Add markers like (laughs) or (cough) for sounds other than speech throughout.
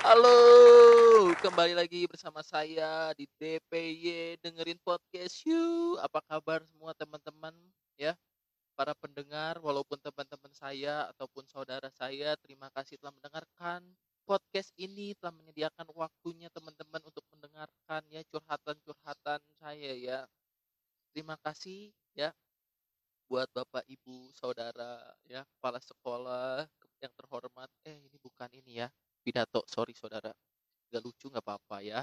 Halo, kembali lagi bersama saya di DPY dengerin podcast you. Apa kabar semua teman-teman ya? Para pendengar, walaupun teman-teman saya ataupun saudara saya, terima kasih telah mendengarkan podcast ini, telah menyediakan waktunya teman-teman untuk mendengarkan ya curhatan-curhatan saya ya. Terima kasih ya buat Bapak Ibu, saudara ya, kepala sekolah yang terhormat. Eh, ini bukan ini ya pidato. Sorry saudara. Gak lucu nggak apa-apa ya.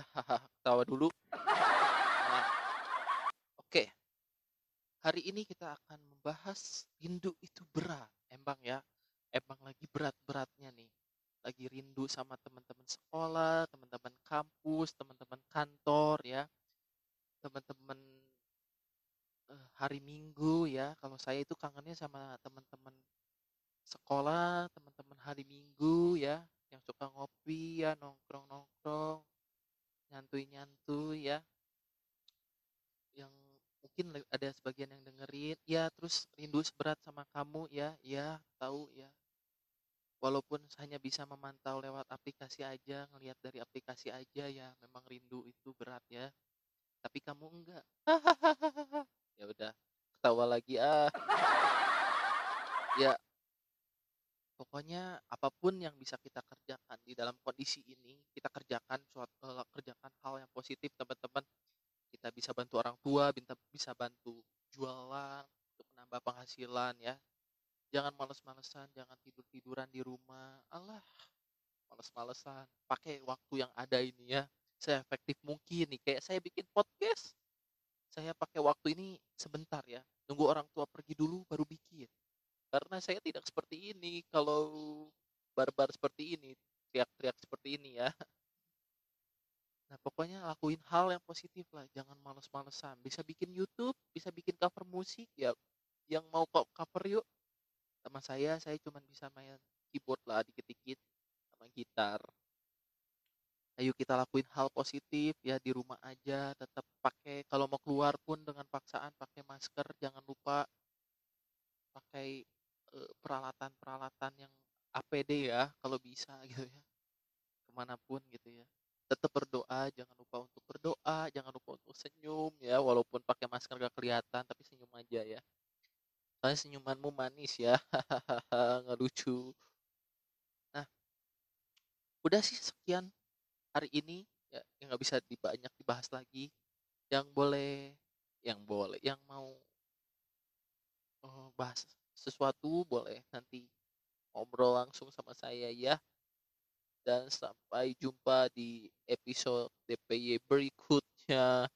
Ketawa dulu. Nah, oke. Hari ini kita akan membahas rindu itu berat. Emang ya emang lagi berat-beratnya nih. Lagi rindu sama teman-teman sekolah teman-teman kampus teman-teman kantor ya. Teman-teman uh, hari minggu ya. Kalau saya itu kangennya sama teman-teman sekolah teman-teman hari minggu ya yang suka ngopi ya nongkrong-nongkrong nyantui-nyantui ya. Yang mungkin ada sebagian yang dengerin ya terus rindu seberat sama kamu ya ya tahu ya. Walaupun hanya bisa memantau lewat aplikasi aja ngelihat dari aplikasi aja ya memang rindu itu berat ya. Tapi kamu enggak. (laughs) Ya udah ketawa lagi ah. (laughs) Ya pokoknya apa pun yang bisa kita kerjakan di dalam kondisi ini kita kerjakan suatu uh, kerjakan hal yang positif teman-teman. Kita bisa bantu orang tua bisa bantu jualan untuk menambah penghasilan ya. Jangan males-malesan jangan tidur-tiduran di rumah. Allah males-malesan. Pakai waktu yang ada ini ya. Saya efektif mungkin nih kayak saya bikin podcast. Saya pakai waktu ini sebentar ya. Nunggu orang tua pergi dulu karena saya tidak seperti ini kalau barbar seperti ini teriak-teriak seperti ini ya. Nah pokoknya lakuin hal yang positif lah jangan males-malesan. Bisa bikin YouTube bisa bikin cover musik ya yang mau kok cover yuk. Sama saya saya cuma bisa main keyboard lah dikit-dikit sama gitar. Ayo kita lakuin hal positif ya di rumah aja tetap pakai kalau mau keluar pun dengan paksaan pakai masker jangan lupa pakai Eh, peralatan-peralatan yang APD ya kalau bisa (laughs) gitu ya. Ke mana pun gitu ya. Tetap berdoa jangan lupa untuk berdoa jangan lupa untuk senyum ya walaupun pakai masker gak kelihatan tapi senyum aja ya. Soalnya senyumanmu manis ya. (laughs) Nggak lucu. Nah udah sih sekian hari ini ya yang nggak bisa dibanyak dibahas lagi. Yang boleh yang boleh yang mau oh, bahas sesuatu boleh nanti ngobrol langsung sama saya ya. Dan sampai jumpa di episode DPY berikutnya.